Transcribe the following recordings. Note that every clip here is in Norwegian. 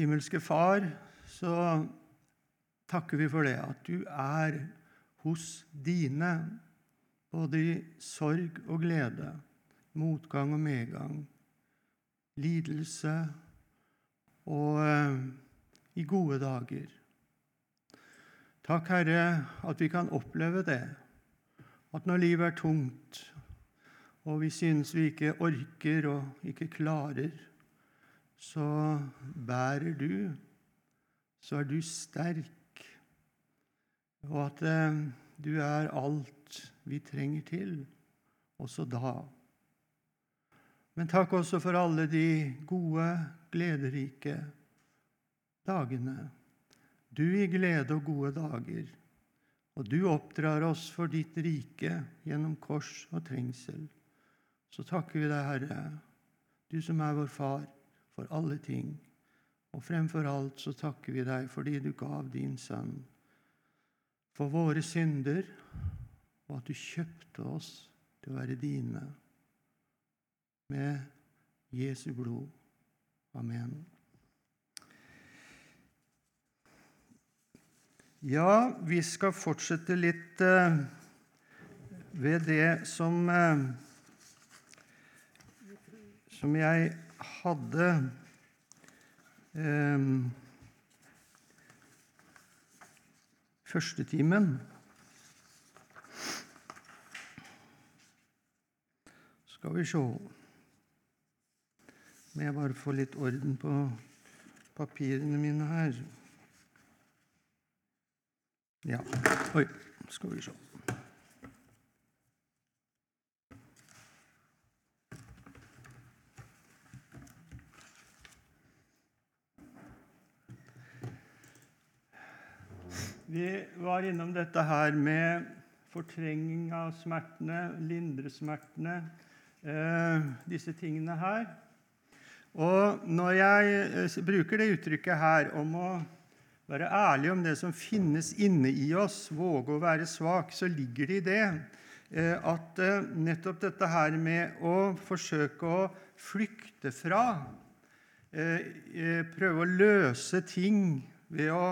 Himmelske Far, så takker vi for det, at du er hos dine, både i sorg og glede, motgang og medgang, lidelse og eh, i gode dager. Takk, Herre, at vi kan oppleve det, at når livet er tungt, og vi synes vi ikke orker og ikke klarer, så bærer du, så er du sterk, og at eh, du er alt vi trenger til, også da. Men takk også for alle de gode, glederike dagene. Du gir glede og gode dager, og du oppdrar oss for ditt rike gjennom kors og trengsel. Så takker vi deg, Herre, du som er vår Far, for alle ting. Og fremfor alt så takker vi deg fordi du gav din sønn for våre synder, og at du kjøpte oss til å være dine med Jesu blod. Amen. Ja, vi skal fortsette litt eh, ved det som eh, Som jeg hadde eh, Førstetimen. Skal vi se må jeg bare få litt orden på papirene mine her. Ja. Oi, skal vi se. Vi var innom dette her med fortrenging av smertene, lindre smertene, eh, disse tingene her. Og når jeg eh, bruker det uttrykket her om å være ærlig om det som finnes inne i oss, våge å være svak, så ligger det i det eh, at nettopp dette her med å forsøke å flykte fra, prøve å løse ting ved å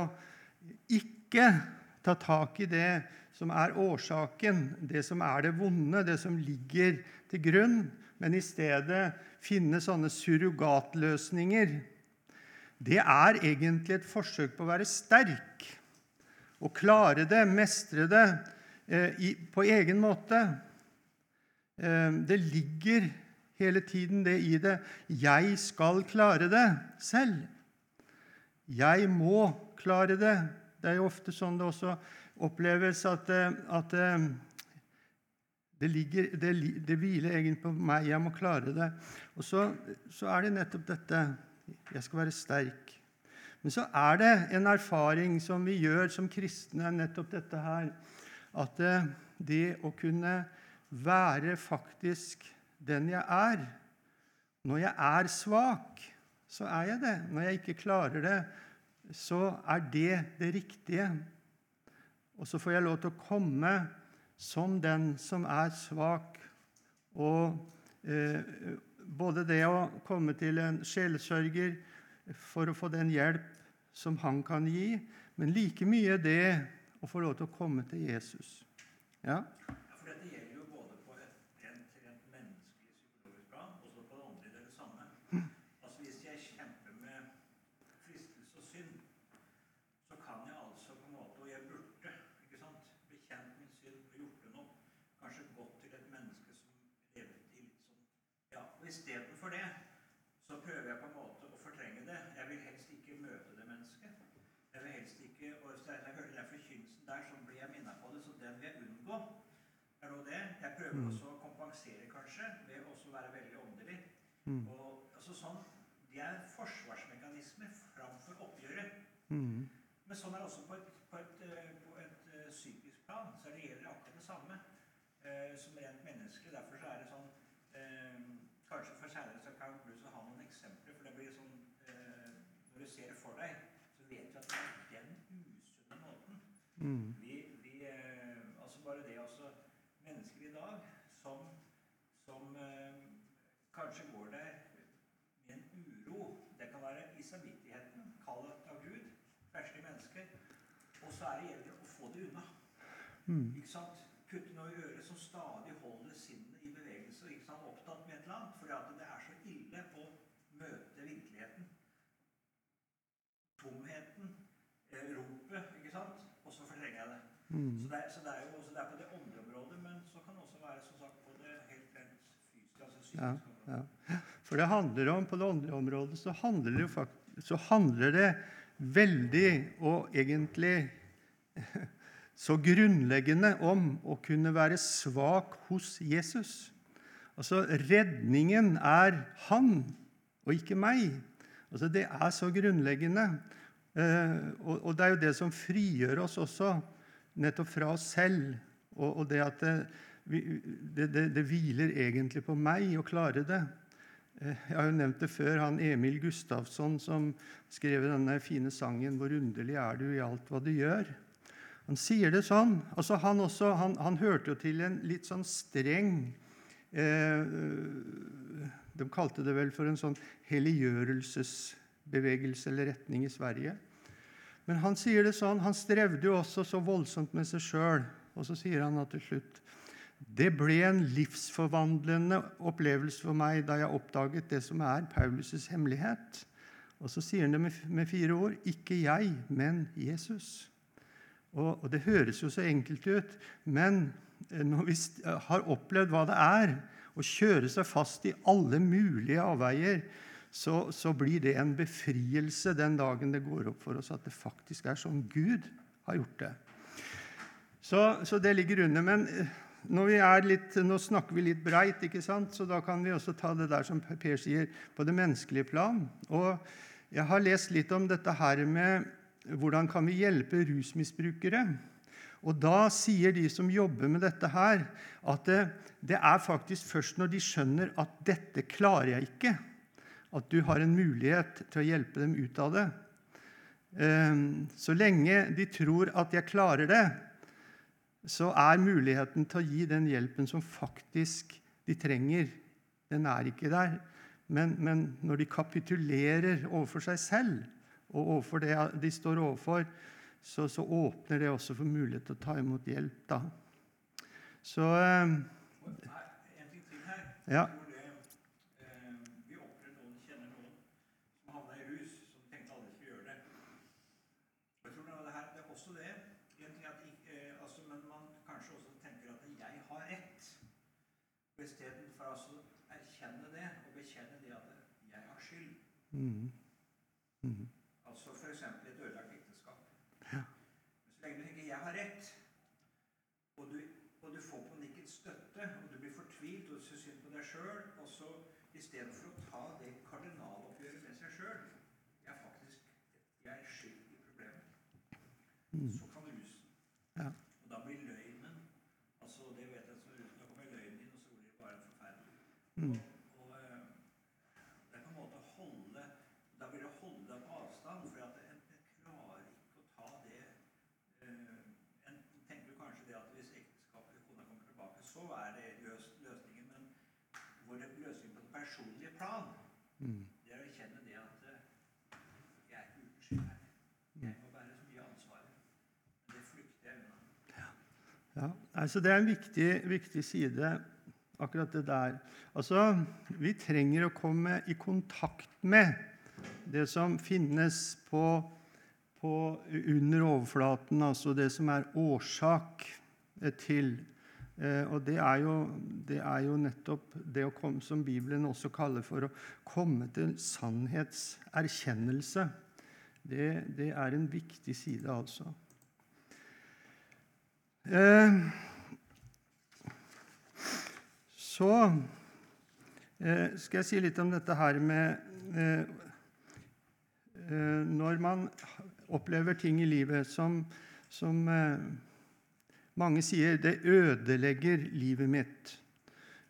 ikke ta tak i det som er årsaken, det som er det vonde, det som ligger til grunn, men i stedet finne sånne surrogatløsninger, det er egentlig et forsøk på å være sterk og klare det, mestre det eh, på egen måte. Eh, det ligger hele tiden det i det 'jeg skal klare det selv'. Jeg må klare det. Det er jo ofte sånn det også oppleves at, eh, at eh, det, ligger, det, det, hviler egentlig på meg. Jeg må klare det. Og så, så, er det nettopp dette Jeg skal være sterk. Men så er det en erfaring som vi gjør som kristne, nettopp dette her. At det, det å kunne være faktisk den jeg er Når jeg er svak, så er jeg det. Når jeg ikke klarer det, så er det det riktige. Og så får jeg lov til å komme som den som er svak. Og eh, både det å komme til en sjelesørger for å få den hjelp som han kan gi, men like mye det å få lov til å komme til Jesus. Ja? Prøver mm. også å kompensere, kanskje, ved å være veldig åndelig. Mm. Og, altså, sånn, det er forsvarsmekanismer framfor oppgjøret. Mm. Men sånn er det også på et, på et, eh, på et, uh, psykisk plan. så det gjelder akkurat det samme uh, som rent menneske. Derfor så er det sånn uh, Kanskje for seinere så kan du ha noen eksempler. For det blir sånn Når du ser det for deg, så vet du at det er den usunne måten. Mm. samvittigheten, kallet av Gud, verslige mennesker. Og så er det gjelder å få det unna. Mm. Ikke sant? Kutte noe i øret som stadig holder sinnet i bevegelse. Ikke sant? Opptatt med et eller annet. Fordi det er så ille på å møte virkeligheten. Tomheten. Eh, ropet. Ikke sant? Og så fortrenger jeg det. Mm. Så, det er, så, det er, jo også det er på det åndelige området, men så kan det også være som sagt, på det helt rent fysiske. altså psykiske ja, ja. For det handler om, på det åndelige området så handler det, jo fakt- så handler det veldig og egentlig så grunnleggende om å kunne være svak hos Jesus. Altså, Redningen er han og ikke meg. Altså, Det er så grunnleggende. Eh, og, det er jo det som frigjør oss også, nettopp fra oss selv. Og det at det, det, det, det hviler egentlig på meg å klare det. Eh, Jeg har jo nevnt det før, han Emil Gustavsson som skrev denne fine sangen 'Hvor underlig er du i alt hva du gjør'. Han sier det sånn. altså Han, også, han, han hørte jo til en litt sånn streng eh, De kalte det vel for en sånn helliggjørelsesbevegelse eller retning i Sverige. Men han sier det sånn, han strevde jo også så voldsomt med seg sjøl. Og så sier han at til slutt det ble en livsforvandlende opplevelse for meg da jeg oppdaget det som er Paulus' hemmelighet. Og så sier han det med, fire ord ikke jeg, men Jesus. Og, og Det høres jo så enkelt ut, men eh, når vi har opplevd hva det er å kjøre seg fast i alle mulige avveier, så, så blir det en befrielse den dagen det går opp for oss at det faktisk er sånn Gud har gjort det. Så, så det ligger under. Men eh, når vi er litt, nå snakker vi litt breit, ikke sant? så da kan vi også ta det der som Per sier, på det menneskelige plan. Og jeg har lest litt om dette her med hvordan kan vi hjelpe rusmisbrukere. Og da sier de som jobber med dette her, at det, det er faktisk først når de skjønner at 'dette klarer jeg ikke', at du har en mulighet til å hjelpe dem ut av det. Ehm, Så lenge de tror at 'jeg klarer det', så er muligheten til å gi den hjelpen som faktisk de trenger, den er ikke der. Men, men når de kapitulerer overfor seg selv og overfor det de står overfor, så, så åpner det også for mulighet til å ta imot hjelp. Da. Så eh. Ja. Jeg tror det, eh, vi opplevde noen, kjenner noen som havna i rus, som tenkte aldri skulle gjøre det. Og jeg tror noe av det her, det er også det. En ting er at, ikke- eh, altså, men man kanskje også tenker at 'jeg har rett'. Og Istedenfor altså å erkjenne det og bekjenne det at 'jeg har skyld'. Mm, mm, Altså f.eks. et ødelagt ekteskap. Ja. Så lenge du tenker 'jeg har rett', og du, og du får på nikket støtte, og du blir fortvilt og syns synd på deg sjøl, og så istedenfor å ta det kardinaloppgjøret med seg sjøl Jeg er faktisk jeg er skyld i problemet. Så kan rusen. Ja. Og da blir løgnen altså det vet jeg som rusen, Da kommer løgnen inn, og så blir det bare forferdelig. mm, Og eh, det er på en måte å holde Da blir det å holde deg på avstand, for at en, en klarer ikke å ta det eh, En tenker jo kanskje det at hvis ekteskapet eller kona kommer tilbake, så er det løs, løsningen. Men hvor det løsningen på det personlige plan, mm. det er å erkjenne det at eh, jeg er ikke uten her. Jeg må bære så mye ansvar. Men det flykter jeg unna. Ja, altså Det er en viktig, viktig side, akkurat det der. Altså, Vi trenger å komme i kontakt med det som finnes på, på under overflaten, altså det som er årsak til. Eh, og det er, jo, det er jo nettopp det å komme, som Bibelen også kaller for å komme til sannhetserkjennelse. Det, det er en viktig side, altså. Eh, så eh, skal jeg si litt om dette her med Når man opplever ting i livet som, som mange sier det ødelegger livet mitt.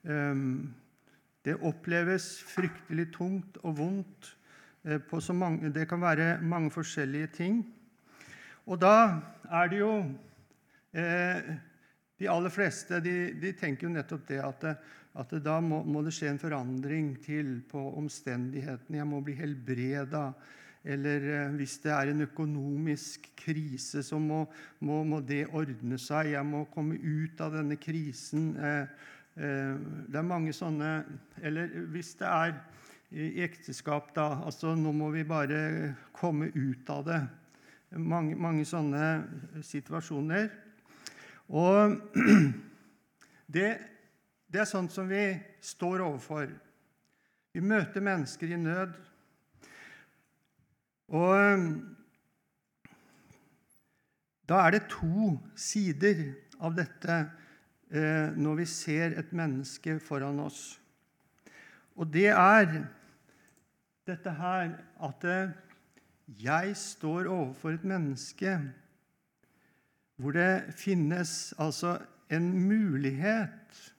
Eh, det oppleves fryktelig tungt og vondt. eh, mange, det kan være mange forskjellige ting. Og da er det jo Eh, de aller fleste de, de tenker jo nettopp det at, at da må, må det skje en forandring til på omstendighetene. Jeg må bli helbreda. Eller eh, hvis det er en økonomisk krise, så må, må, må, det ordne seg. Jeg må komme ut av denne krisen. Eh, det er mange sånne Eller hvis det er i ekteskap, da. Altså, nå må vi bare komme ut av det. Mange, mange sånne situasjoner. Og det, det er sånt som vi står overfor. Vi møter mennesker i nød. Og da er det to sider av dette eh, når vi ser et menneske foran oss. Og det er dette her at eh, jeg står overfor et menneske hvor det finnes altså en mulighet,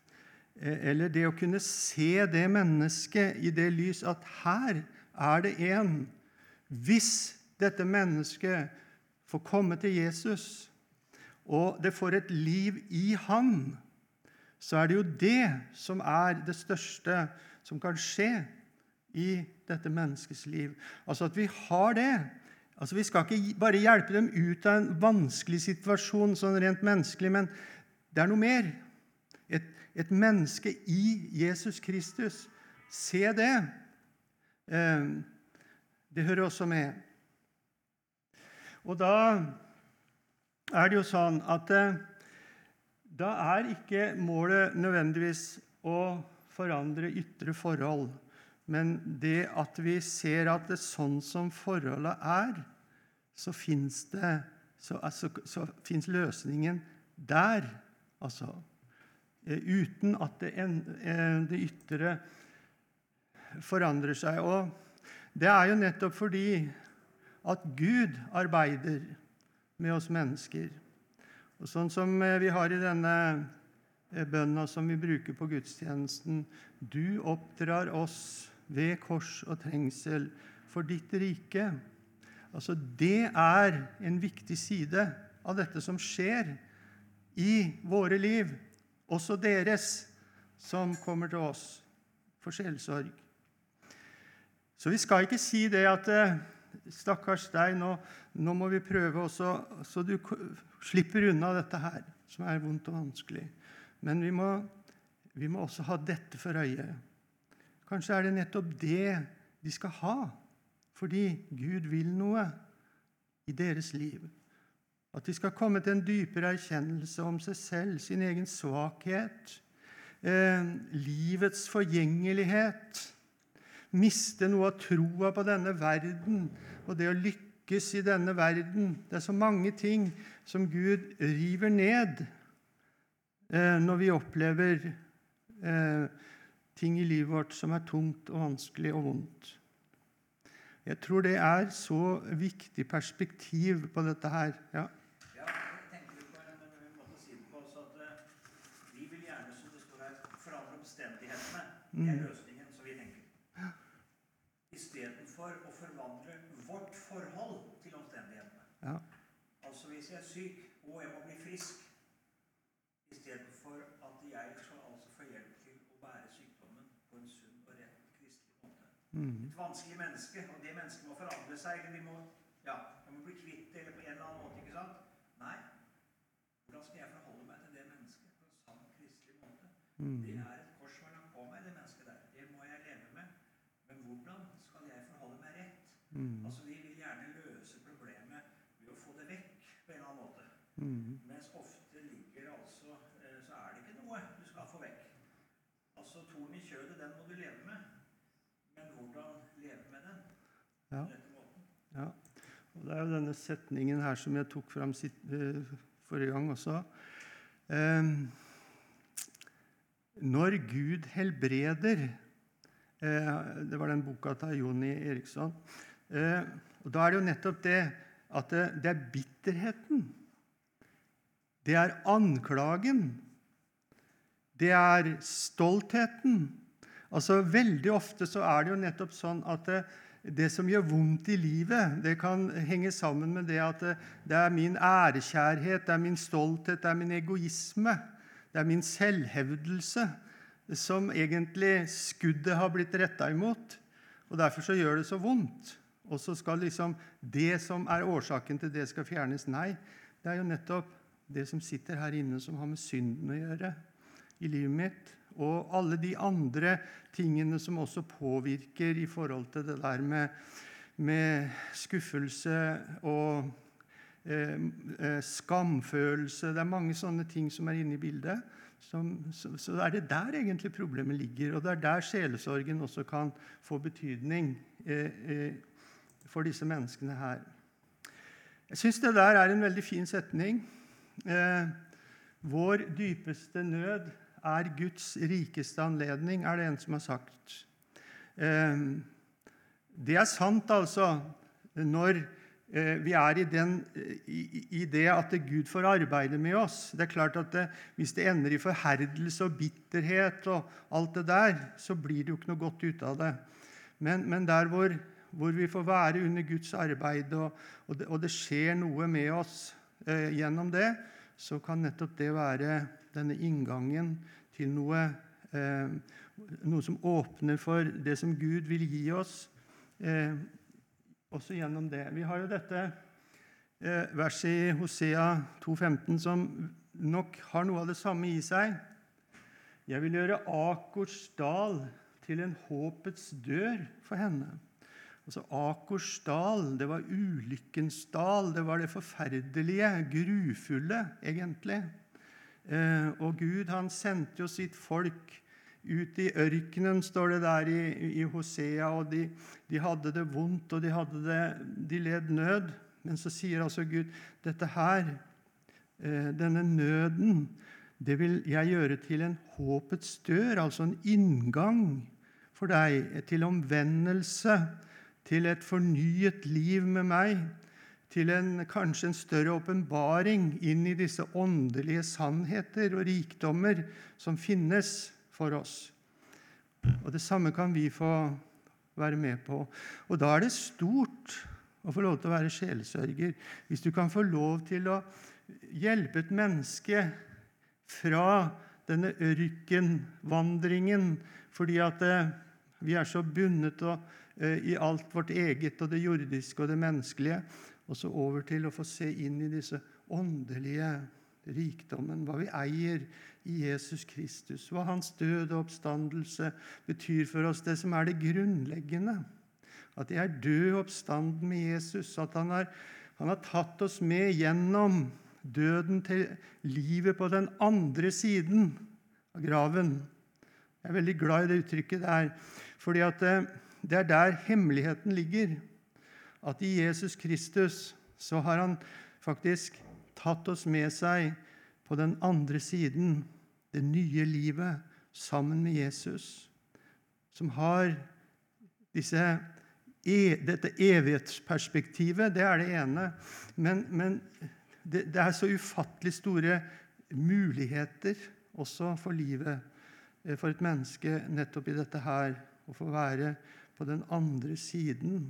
eh, eller det å kunne se det mennesket i det lys at her er det en hvis dette mennesket får komme til Jesus, og det får et liv i Han, så er det jo det som er det største som kan skje i dette menneskets liv. Altså at vi har det. Altså Vi skal ikke bare hjelpe dem ut av en vanskelig situasjon sånn rent menneskelig, men det er noe mer. Et, et menneske i Jesus Kristus. Se det. Eh, det hører også med. Og da er det jo sånn at eh, da er ikke målet nødvendigvis å forandre ytre forhold, men det at vi ser at det sånn som forholdet er, så fins løsningen der, altså. Eh, uten at det, eh, det ytre forandrer seg. Og det er jo nettopp fordi at Gud arbeider med oss mennesker. Og Sånn som eh, vi har i denne eh, bønna som vi bruker på gudstjenesten Du oppdrar oss ved kors og trengsel for ditt rike. Altså, Det er en viktig side av dette som skjer i våre liv, også deres som kommer til oss for selvsorg. Så vi skal ikke si det at eh, Stakkars deg, nå, nå må vi prøve også, så du slipper unna dette her, som er vondt og vanskelig. Men vi må, vi må også ha dette for øye. Kanskje er det nettopp det de skal ha, fordi Gud vil noe i deres liv. At de skal komme til en dypere erkjennelse om seg selv, sin egen svakhet, eh, livets forgjengelighet miste noe av troa på denne verden og det å lykkes i denne verden. Det er så mange ting som Gud river ned eh, når vi opplever eh, ting i livet vårt som er tungt og vanskelig og vondt. Jeg tror det er så viktig perspektiv på dette her. Ja. si det er også at uh, Vi vil gjerne, som det står her, forandre omstendighetene. Det er mm. hvis jeg er syk og jeg må bli frisk, istedenfor at jeg skal altså få hjelp til å bære sykdommen på en sunn og rett kristelig måte. Mm. Et vanskelig menneske, og det mennesket må forandre seg, eller vi må, ja, vi må bli kvitt det eller på en eller annen måte. ikke sant? Nei. Hvordan skal jeg forholde meg til det mennesket på en sann kristelig måte? Mm. Det er et kors er på meg, det mennesket der. Det må jeg leve med. Men hvordan skal jeg forholde meg rett? Mm. Altså, Vi vil gjerne løse problemet ved å få det vekk på en eller annen måte. Mm. Mens ofte ligger altså eh, Så er det ikke noe du skal få vekk. Altså Tornen i kjødet, den må du leve med. Men hvordan leve med den? Ja. ja. Og Det er jo denne setningen her som jeg tok fram uh, forrige gang også. Um, når Gud helbreder uh, Det var den boka til Joni Eriksson. Uh, og Da er det jo nettopp det at det, det er bitterheten. Det er anklagen. Det er stoltheten. Altså, Veldig ofte så er det jo nettopp sånn at det, som gjør vondt i livet, det kan henge sammen med det at det, det er min ærekjærhet, det er min stolthet, det er min egoisme, det er min selvhevdelse som egentlig skuddet har blitt retta imot. Og Derfor så gjør det så vondt. og så skal liksom det som er årsaken til det, skal fjernes. Nei, det er jo nettopp det som sitter her inne, som har med synden å gjøre i livet mitt. Og alle de andre tingene som også påvirker i forhold til det der med, med skuffelse og eh, eh skamfølelse. Det er mange sånne ting som er inne i bildet. Som, så, så, er det der egentlig problemet ligger. Og det er der sjelesorgen også kan få betydning eh, eh, for disse menneskene her. Jeg syns det der er en veldig fin setning. Eh, vår dypeste nød er Guds rikeste anledning, er det en som har sagt. Eh, det er sant, altså, når Eh, vi er i, den, i, det at Gud får arbeide med oss. Det er klart at det, Hvis det ender i forherdelse og bitterhet og alt det der, så blir det jo ikke noe godt ut av det. Men, men der hvor, hvor, vi får være under Guds arbeid, og, og, det, og det, skjer noe med oss eh, gjennom det, så kan nettopp det være denne inngangen til noe, eh, noe som åpner for det som Gud vil gi oss. Eh, også gjennom det. Vi har jo dette eh, verset i Hosea 2,15 som nok har noe av det samme i seg. Jeg vil gjøre Akors dal til en håpets dør for henne. Altså Akors dal, det var ulykkens dal. Det var det forferdelige, grufulle, egentlig. Eh, og Gud han sendte jo sitt folk ut i ørkenen, står det der i, i Hosea. og de, de, hadde det vondt, og de, det, de, led nød. Men så sier altså Gud dette her, eh, denne nøden, det vil jeg gjøre til en håpets dør, altså en inngang for deg til omvendelse, til et fornyet liv med meg, til en, kanskje en større åpenbaring inn i disse åndelige sannheter og rikdommer som finnes for oss. Og Det samme kan vi få være med på. Og Da er det stort å få lov til å være sjelesørger. Hvis du kan få lov til å hjelpe et menneske fra denne ørkenvandringen fordi at eh, vi er så bundet eh, i alt vårt eget og det jordiske og det menneskelige, og så over til å få se inn i disse åndelige rikdommen, hva vi eier i Jesus Kristus, hva hans død og oppstandelse betyr for oss, det som er det grunnleggende. At jeg er død oppstanden med Jesus, at han har, han har tatt oss med gjennom døden til livet på den andre siden av graven. Jeg er veldig glad i det uttrykket der, fordi eh, det er der hemmeligheten ligger. At i Jesus Kristus så har han faktisk tatt oss med seg på den andre siden, det nye livet sammen med Jesus, som har disse, e, dette evighetsperspektivet. Det er det ene. Men, men det, det, er så ufattelig store muligheter også for livet eh, for et menneske nettopp i dette her. Å få være på den andre siden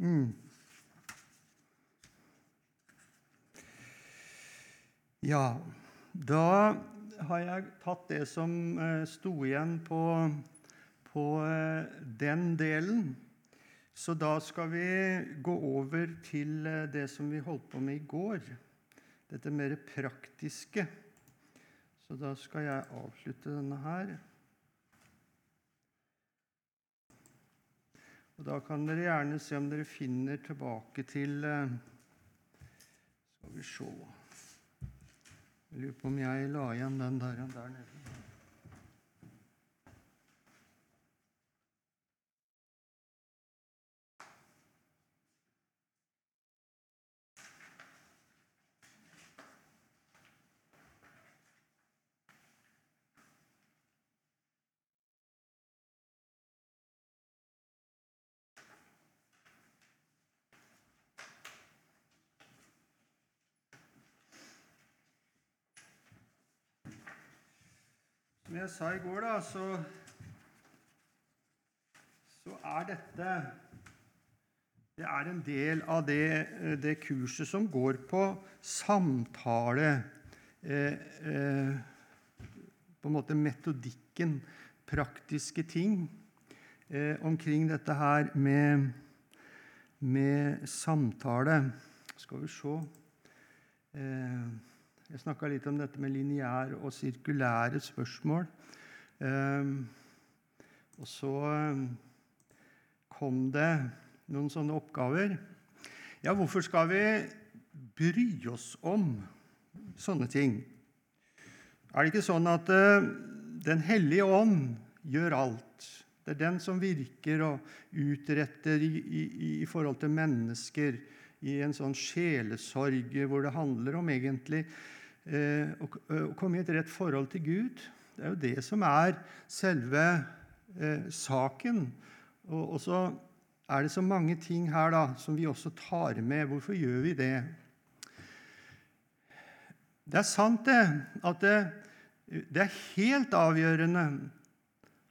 Mm. Ja, da har jeg tatt det som eh, sto igjen på, på eh, den delen. Så da skal vi gå over til eh, det som vi holdt på med i går. Dette mer praktiske. Så da skal jeg avslutte denne her. Og Da kan dere gjerne se om dere finner tilbake til eh, Skal vi se Jeg lurer på om jeg la igjen den der, der nede. Jeg sa i går, da, så, så er dette Det er en del av det, det kurset som går på samtale. Eh, eh, på en måte metodikken, praktiske ting eh, omkring dette her med, med samtale. Skal vi se eh, Jeg snakka litt om dette med lineære og sirkulære spørsmål. Eh, og så eh, kom det noen sånne oppgaver. Ja, hvorfor skal vi bry oss om sånne ting? Er det ikke sånn at uh, Den hellige ånd gjør alt? Det er den som virker og utretter i, i, i, forhold til mennesker i en sånn sjelesorg hvor det handler om egentlig å, å, komme i et rett forhold til Gud. Det er jo det som er selve uh, saken. Og, så er det så mange ting her da, som vi også tar med. Hvorfor gjør vi det? Det er sant, det, at det, det er helt avgjørende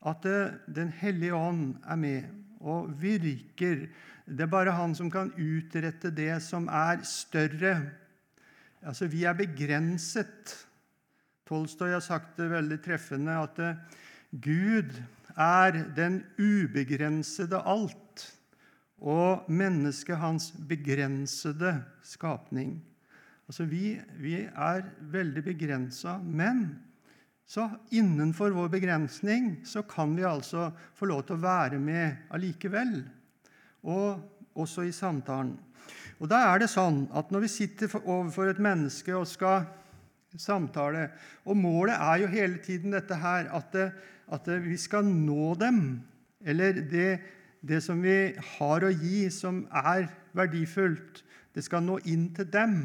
at det, Den hellige ånd er med og virker. Det er bare han som kan utrette det som er større. Altså, Vi er begrenset. Tolstoy har sagt det veldig treffende at Gud er den ubegrensede alt og mennesket hans begrensede skapning. Altså, vi, vi er veldig begrensa, men så innenfor vår begrensning så kan vi altså få lov til å være med allikevel. Og også i samtalen. Og da er det sånn at når vi sitter overfor et menneske og skal samtale Og målet er jo hele tiden dette her at, det, at vi skal nå dem. Eller det, det som vi har å gi, som er verdifullt, det skal nå inn til dem.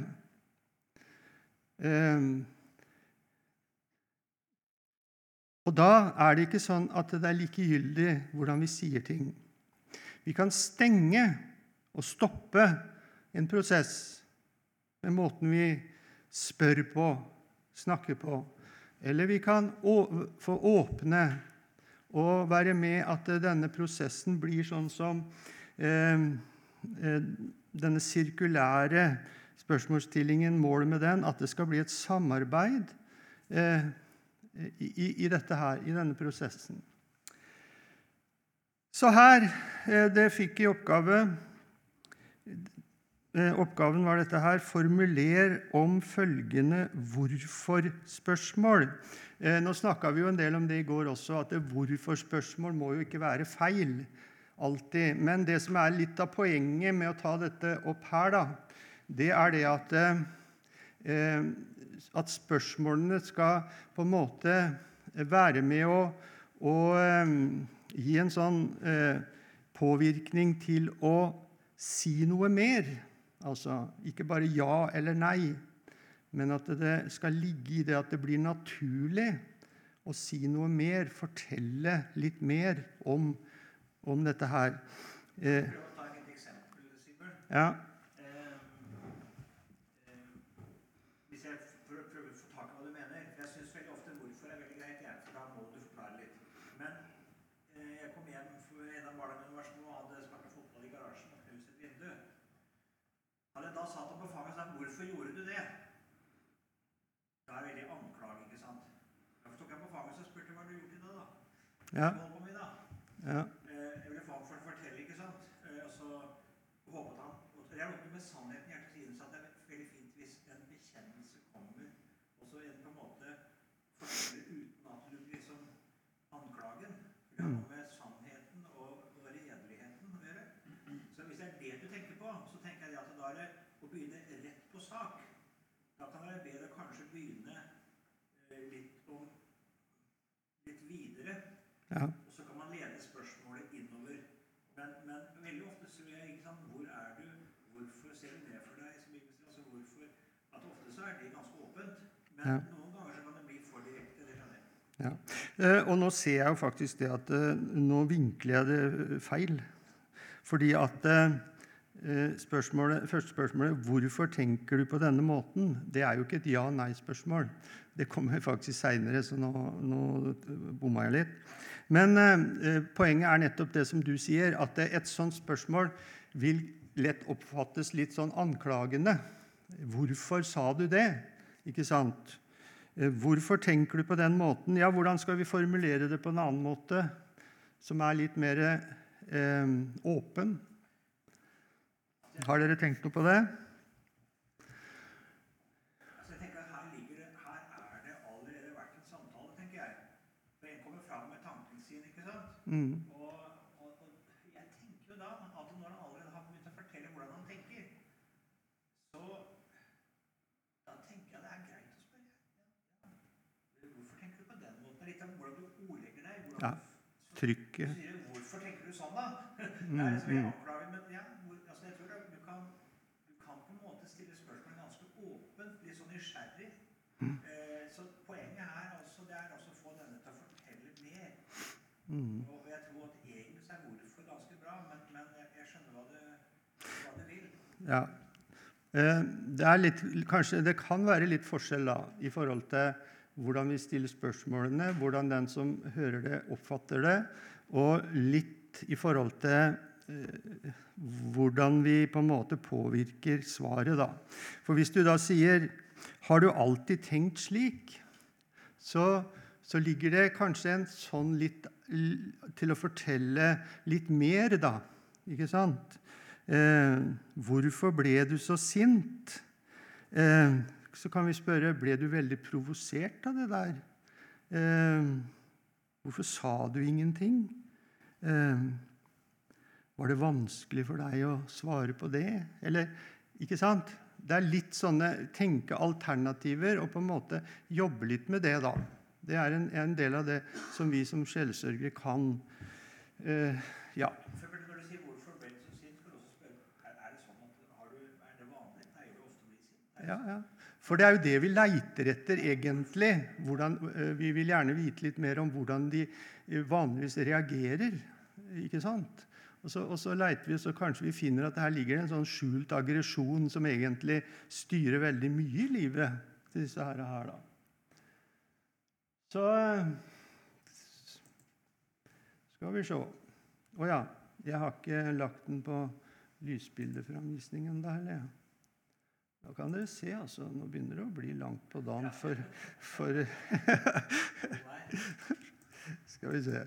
Ehm, og da er det ikke sånn at det er likegyldig hvordan vi sier ting. Vi kan stenge og stoppe en prosess med måten vi spør på, snakker på. Eller vi kan få åpne og være med at denne prosessen blir sånn som ehm, eh, denne sirkulære spørsmålsstillingen, målet med den, at det skal bli et samarbeid eh, i, i, dette her, i denne prosessen. Så her eh, Det fikk i oppgave eh, Oppgaven var dette her Formuler om følgende hvorfor-spørsmål. Eh, nå snakka vi jo en del om det i går også, at hvorfor-spørsmål må jo ikke være feil alltid. Men det som er litt av poenget med å ta dette opp her, da, det er det at, eh, at spørsmålene skal på en måte være med å, å eh, gi en sånn eh, påvirkning til å si noe mer. Altså ikke bare ja eller nei, men at det skal ligge i det at det blir naturlig å si noe mer, fortelle litt mer om, om dette her. Eh, ta et eksempel, Sivert. Ja. Ja. ja. Eh, jeg ville få ham for å fortelle, ikke sant? Eh, og så håpet han Det er noe med sannheten i hjertet siden, så det er veldig fint hvis en bekjennelse kommer, og så en på en måte forteller uten at du blir liksom anklagen. For det har noe med sannheten og, og redeligheten å gjøre. Så hvis det er det du tenker på, så tenker jeg at da er det å begynne rett på sak. Da kan det være bedre å kanskje begynne eh, litt om litt videre ja. Og så kan man lede spørsmålet innover. Men, men veldig ofte så er ikke sant, Hvor er du? Hvorfor ser du ned for deg? Altså hvorfor, at Ofte så er det ganske åpent. Men ja. noen ganger så kan det bli for direkte. det kan det. Ja. Eh, og nå ser jeg jo faktisk det at eh, nå vinkler jeg det feil. Fordi at eh, eh, spørsmålet, første spørsmålet 'Hvorfor tenker du på denne måten?' Det er jo ikke et ja-nei-spørsmål. Det kommer faktisk seinere, så nå, nå bomma jeg litt. Men eh, poenget er nettopp det som du sier, at et sånt spørsmål vil lett oppfattes litt sånn anklagende. 'Hvorfor sa du det?' Ikke sant? Eh, 'Hvorfor tenker du på den måten?' Ja, hvordan skal vi formulere det på en annen måte, som er litt mer eh, åpen? Har dere tenkt noe på det? Altså, er? Mm. Og, og, og jeg tenker jo da at når han allerede har begynt å fortelle hvordan han tenker, så da tenker jeg det er greit å spørre. Ja. Hvorfor tenker du på den måten? Litt om hvordan du ordlegger deg. Hvordan Ja, trykket. 'Hvorfor tenker du sånn', da? Det er så veldig mm. avklarende, men ja, hvor, altså jeg tror det, du, kan, du kan på en måte stille spørsmål ganske åpent, litt sånn nysgjerrig. Mm. Eh, så poenget her altså, det er å få denne til å fortelle mer. Mm. Og jeg tror at egentlig er hvorfor ganske bra, men, men jeg, skjønner hva det, hva det vil. Ja. Eh, Det, er litt, kanskje, det kan være litt forskjell da, i forhold til hvordan vi stiller spørsmålene, hvordan den som hører det, oppfatter det, og litt i forhold til eh, hvordan vi på en måte påvirker svaret. Da. For hvis du da sier 'Har du alltid tenkt slik?' så, så ligger det kanskje en sånn litt til å fortelle litt mer, da. Ikke sant? Eh, hvorfor ble du så sint? Eh, så kan vi spørre ble du veldig provosert av det der. Eh, hvorfor sa du ingenting? Eh, var det vanskelig for deg å svare på det? Eller, ikke sant? Det er litt sånne tenke alternativer og på en måte jobbe litt med det, da. Det er en, en del av det som vi som sjelsørgere kan. Eh, ja. Ja, ja. For det er jo det vi leiter etter, egentlig. Hvordan, eh, vi vil gjerne vite litt mer om hvordan de eh, vanligvis reagerer. ikke sant? Og så, og så leiter vi, så kanskje vi finner at her ligger det en sånn skjult aggresjon som egentlig styrer veldig mye i livet til disse her. her da. Så skal vi se. Å ja, jeg har ikke lagt den på lysbildeframvisningen der, eller? Da kan dere se, altså. Nå begynner det å bli langt på dagen for, for Skal vi se.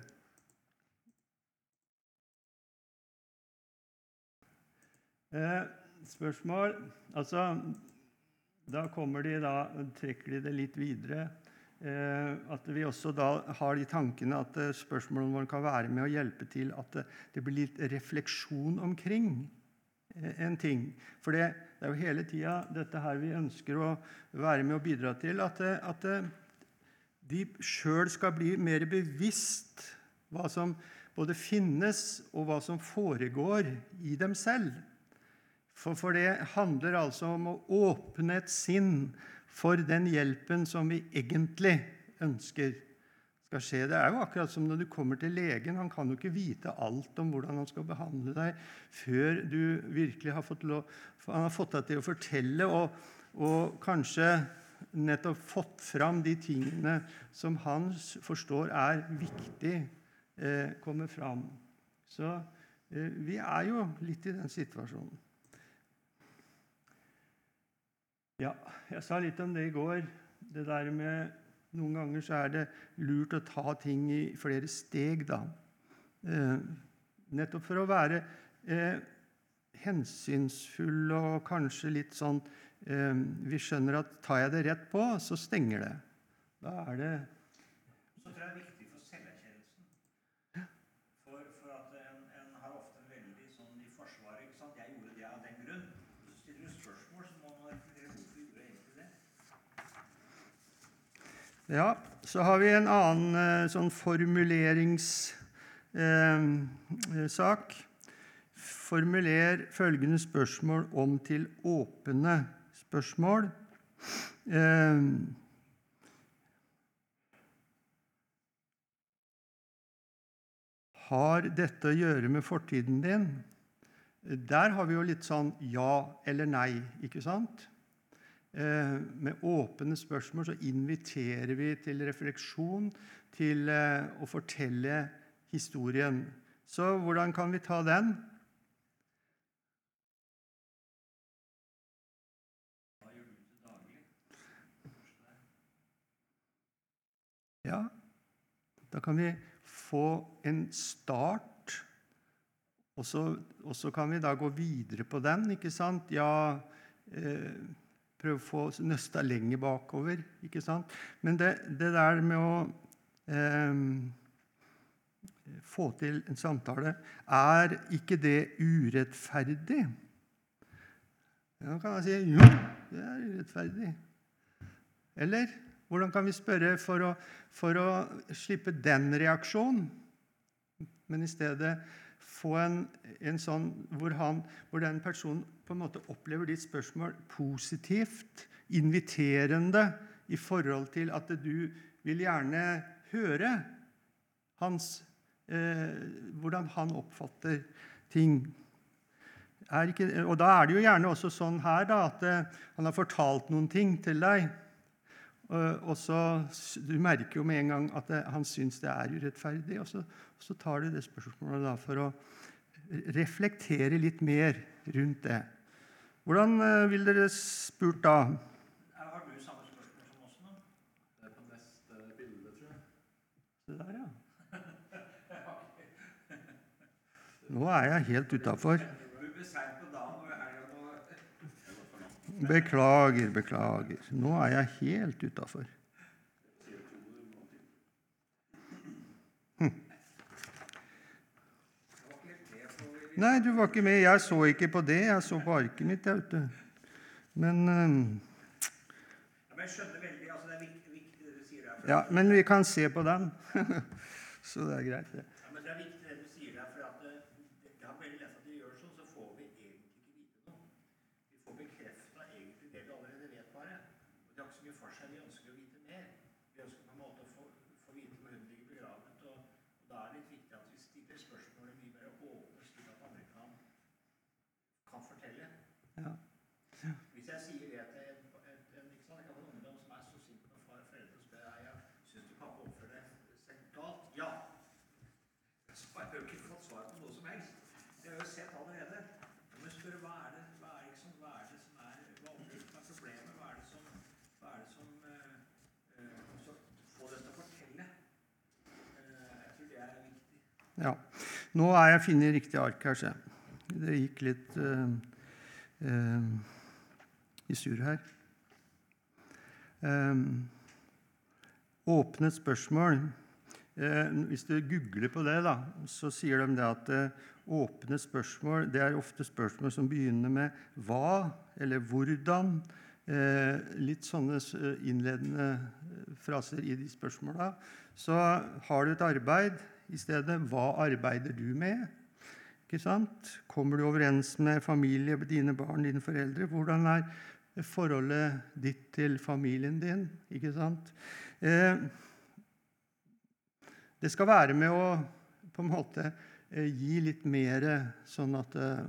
Eh, spørsmål Altså, da kommer de da, trekker de det litt videre. Eh, at vi også da har de tankene at eh, spørsmålene våre kan være med å hjelpe til at det, det blir litt refleksjon omkring eh, en ting. For det, det er jo hele tida dette her vi ønsker å være med og bidra til. At, at de sjøl skal bli mer bevisst hva som både finnes, og hva som foregår i dem selv. For, for det handler altså om å åpne et sinn for den hjelpen som vi egentlig ønsker skal skje. Det er jo akkurat som når du kommer til legen. Han kan jo ikke vite alt om hvordan han skal behandle deg før du virkelig har fått, lov, han har fått deg til å fortelle og, og kanskje nettopp fått fram de tingene som han forstår er viktig eh, kommer fram. Så eh, vi er jo litt i den situasjonen. Ja, jeg sa litt om det i går. Det der med Noen ganger så er det lurt å ta ting i flere steg, da. Eh, nettopp for å være eh, hensynsfull og kanskje litt sånn eh, Vi skjønner at tar jeg det rett på, så stenger det. Da er det Så tror jeg det er viktig for selverkjennelsen. For, for at en, en har ofte en veldig sånn i forsvaret ikke sant? 'Jeg gjorde det av den grunn.' Så stiller du spørsmål, så må man reflektere hvorfor gjorde jeg egentlig det. Ja, så har vi en annen eh, sånn formuleringssak. Eh. Formuler følgende spørsmål om til åpne spørsmål. Eh, har dette å gjøre med fortiden din? der har vi jo litt sånn ja eller nei, ikke sant? Eh, med åpne spørsmål så inviterer vi til refleksjon, til eh, å fortelle historien. Så hvordan kan vi ta den? Ja, da kan vi få en start og så, kan vi da gå videre på den. ikke sant? Ja, eh, prøve å få nøsta lenger bakover. ikke sant? Men det, det der med å eh, få til en samtale Er ikke det urettferdig? Da kan jeg si jo, det er urettferdig. Eller hvordan kan vi spørre for å, for å slippe den reaksjonen, men i stedet få en, en sånn hvor, han, hvor, den personen på en måte opplever ditt spørsmål positivt, inviterende, i forhold til at du vil gjerne høre hans, eh, hvordan han oppfatter ting. Ikke, og Da er det jo gjerne også sånn her da, at eh, han har fortalt noen ting til deg. Og så, Du merker jo med en gang at det, han syns det er urettferdig. Og så, så tar du det spørsmålet da for å reflektere litt mer rundt det. Hvordan eh, vil dere spurt da? Har du samme spørsmål som oss nå? Det er på neste bilde, tror jeg. Det der, ja. Nå er jeg helt utafor. Beklager, beklager. Nå er jeg helt utafor. Hm. Nei, du var ikke med. Jeg så ikke på det. Jeg så på arket mitt. Jeg, vet du. Men um... Men jeg skjønner veldig altså Det er viktig, viktig det du sier. Ja, men vi kan se på den. så det er greit, det. Ja. Marche bien, parce que oui, Nå er jeg funnet riktig ark her, se. Det gikk litt uh, uh, i surr her. Um, åpne spørsmål. Uh, hvis du googler på det, da, så sier de det at åpne spørsmål det er ofte spørsmål som begynner med 'hva' eller 'hvordan'. litt sånne innledende fraser i de spørsmåla. Så har du et arbeid i stedet. Hva arbeider du med? Ikke sant? Kommer du overens med familie, dine barn, dine foreldre? Hvordan er forholdet ditt til familien din? Ikke sant? Eh, det skal være med å på en måte eh, gi litt mer, sånn at, eh,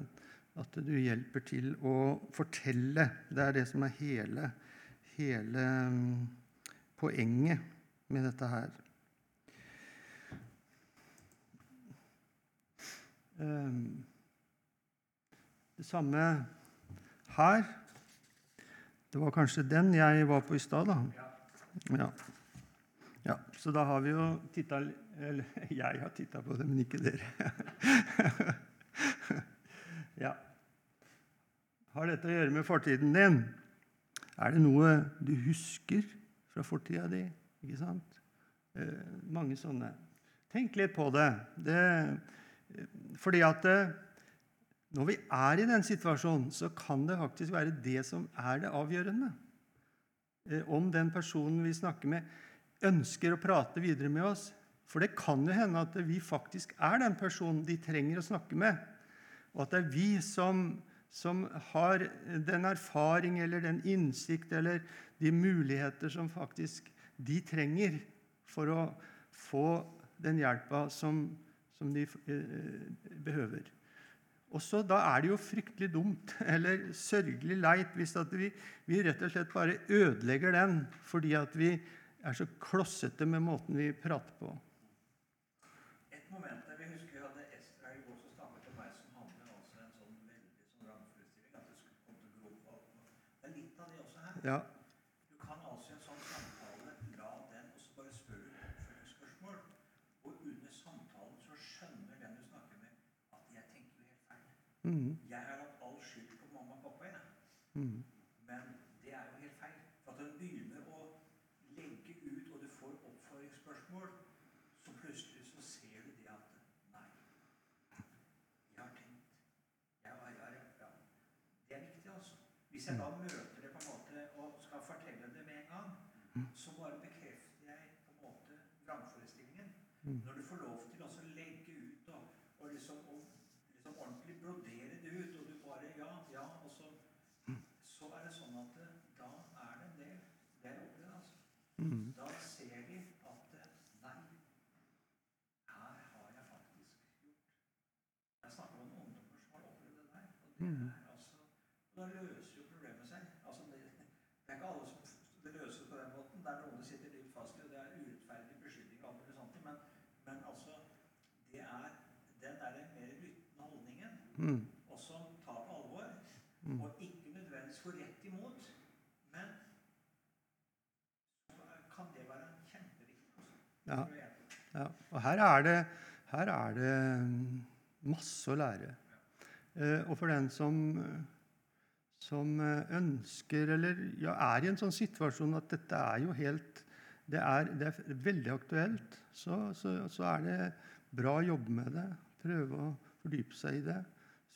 at, du hjelper til å fortelle. Det er det som er hele, hele mm, poenget med dette her. Det samme her. Det var kanskje den jeg var på i stad, da. Ja. ja. Så da har vi jo titta Eller jeg har titta på det, men ikke dere. ja. Har dette å gjøre med fortiden din? Er det noe du husker fra fortida di? Ikke sant? Eh, mange sånne. Tenk litt på det. Det fordi at eh, når vi er i den situasjonen, så kan det faktisk være det som er det avgjørende. Eh, om den personen vi snakker med, ønsker å prate videre med oss. For det kan jo hende at vi faktisk er den personen de trenger å snakke med. Og at det er vi som, som har den erfaring eller den innsikt eller de muligheter som faktisk de trenger for å få den hjelpa som som de eh, behøver. Og så Da er det jo fryktelig dumt eller sørgelig leit hvis at vi, vi rett og slett bare ødelegger den fordi at vi er så klossete med måten vi prater på. Et moment der vi husker vi hadde Ester her i går som snakket til meg som hadde altså en sånn veldig sånn vrangforestilling at det skulle komme til å gro på. Det er litt av det også her. Ja, Du kan altså i en sånn samtale la den, og så bare spør du oppfølgingsspørsmål. Og under samtalen så skjønner den du snakker med, at jeg tenker jo helt feil. Mm, Jeg har hatt all skyld på mamma og pappa, Ja. mm, Men det er jo helt feil. For at en begynner å legge ut, og du får oppfordringsspørsmål, så plutselig så ser du det at Nei, jeg har tenkt. Jeg har, jeg har, ja. Det er viktig, altså. Hvis jeg da møter det på en måte og skal fortelle det med en gang, så bare bekrefter jeg på en måte vrangforestillingen. Når du får lov til å også legge ut og, og liksom, og, liksom ordentlig brodere det ut, og du bare Ja, ja, og så så er det sånn at eh, da er det en del Det er opplevd, altså. mm, Da ser de at eh, Nei, her har jeg faktisk gjort Jeg snakker om ungdommer som har opplevd det der. Og det Mm. altså Da løser jo problemet seg. Altså, det, det er ikke alle som det løses på den måten. Det er noen det sitter litt fast i, og det er urettferdig beskyldning og alt mulig sånt. Men, men altså Det er den derre mer lyttende holdningen mm, og som tar på alvor, og ikke nødvendigvis får rett imot, men kan det være kjempeviktig. ja. Ja, og her er det, her er det mm, masse å lære. Eh, og for den som, som eh, ønsker eller ja, er i en sånn situasjon at dette er jo helt Det er, det er veldig aktuelt, så, så, så er det bra å jobbe med det. Prøve å fordype seg i det.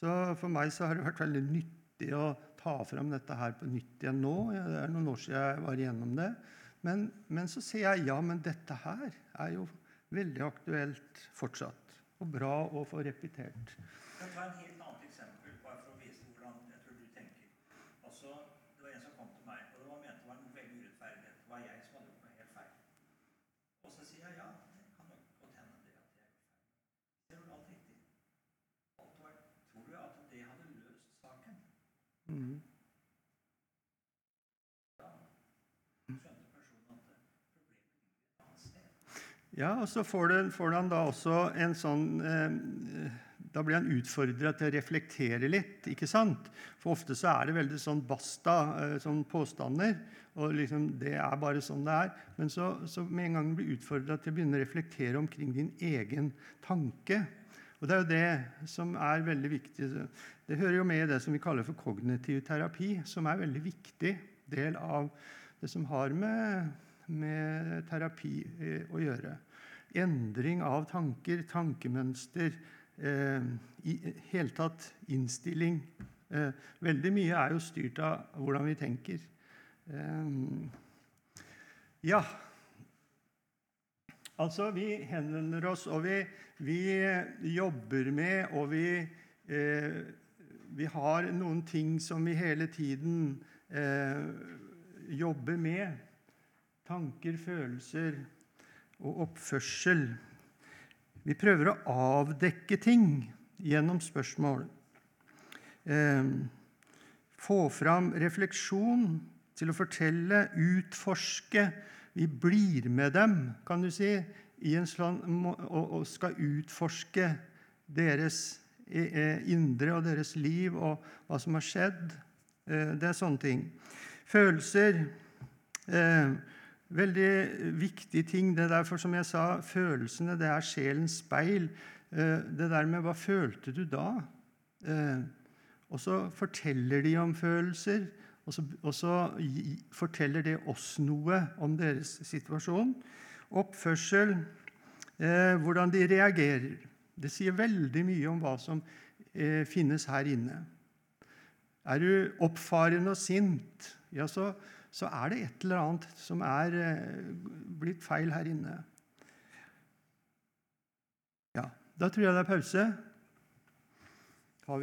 Så for meg så har det vært veldig nyttig å ta fram dette her på nytt igjen nå. Det er noen år siden jeg var igjennom det. Men, men så ser jeg ja, men dette her er jo veldig aktuelt fortsatt. Og bra å få repetert. Kan ta en helt annet eksempel, bare for å vise hvordan jeg tror du tenker. Altså, Det var en som kom til meg, og det var mente var en veldig urettferdighet. Det var jeg som hadde gjort noe helt feil. Og så sier jeg ja, det kan nok godt hende det at jeg har gjort feil. Det var alt riktig. Alt var, tror du at det hadde løst saken? Mhm. Da skjønte personen at det- problemet ligger et annet sted. Ja, og så får, det, får han da også en sånn eh, Da blir han utfordra til å reflektere litt, ikke sant? For ofte så er det veldig sånn basta eh, sånn påstander. Og liksom, det er bare sånn det er. Men så, så med en gang du blir utfordra til å begynne å reflektere omkring din egen tanke Og det er jo det som er veldig viktig. Det hører jo med i det som vi kaller for kognitiv terapi, som er en veldig viktig del av det som har med, med terapi eh, å gjøre. Endring av tanker, tankemønster, eh, i hele tatt innstilling. Eh, veldig mye er jo styrt av hvordan vi tenker. Eh, ja. Altså, vi henvender oss, og vi, vi jobber med, og vi, eh, vi har noen ting som vi hele tiden eh, jobber med. Tanker, følelser og oppførsel. Vi prøver å avdekke ting gjennom spørsmål. Eh, få fram refleksjon til å fortelle, utforske. Vi blir med dem, kan du si, sånn, og, og skal utforske deres eh, indre og deres liv og hva som har skjedd. Eh, Det er sånne ting. Følelser eh, Veldig viktig ting. Det er derfor, som jeg sa, følelsene det er sjelens speil. Eh, Det der med hva følte du da? Eh, Og så forteller de om følelser, og så, og så forteller det oss noe om deres situasjon. Oppførsel, eh, hvordan de reagerer. Det sier veldig mye om hva som eh, finnes her inne. Er du oppfarende og sint, ja, så, så er det et eller annet som er eh, blitt feil her inne. Ja, Da tror jeg det er pause.